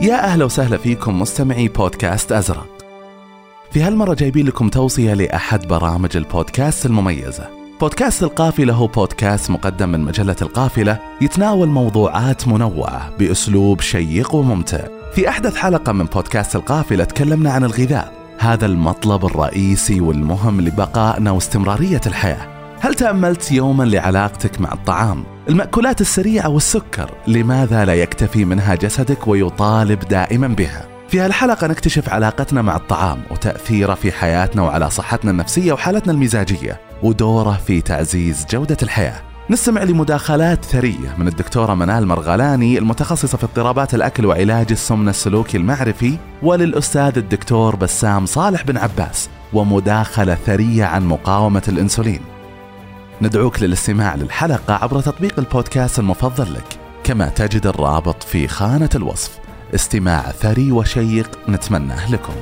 يا أهلا وسهلا فيكم مستمعي بودكاست أزرق. في هالمرة جايبين لكم توصية لأحد برامج البودكاست المميزة. بودكاست القافلة هو بودكاست مقدم من مجلة القافلة يتناول موضوعات منوعة بأسلوب شيق وممتع. في أحدث حلقة من بودكاست القافلة تكلمنا عن الغذاء هذا المطلب الرئيسي والمهم لبقائنا واستمرارية الحياة. هل تأملت يوما لعلاقتك مع الطعام؟ المأكولات السريعة والسكر لماذا لا يكتفي منها جسدك ويطالب دائما بها؟ في هالحلقة نكتشف علاقتنا مع الطعام وتأثيره في حياتنا وعلى صحتنا النفسية وحالتنا المزاجية ودوره في تعزيز جودة الحياة نستمع لمداخلات ثرية من الدكتورة منال مرغلاني المتخصصة في اضطرابات الأكل وعلاج السمنة السلوكي المعرفي وللأستاذ الدكتور بسام صالح بن عباس ومداخلة ثرية عن مقاومة الأنسولين ندعوك للاستماع للحلقة عبر تطبيق البودكاست المفضل لك. كما تجد الرابط في خانة الوصف. استماع ثري وشيق نتمناه لكم.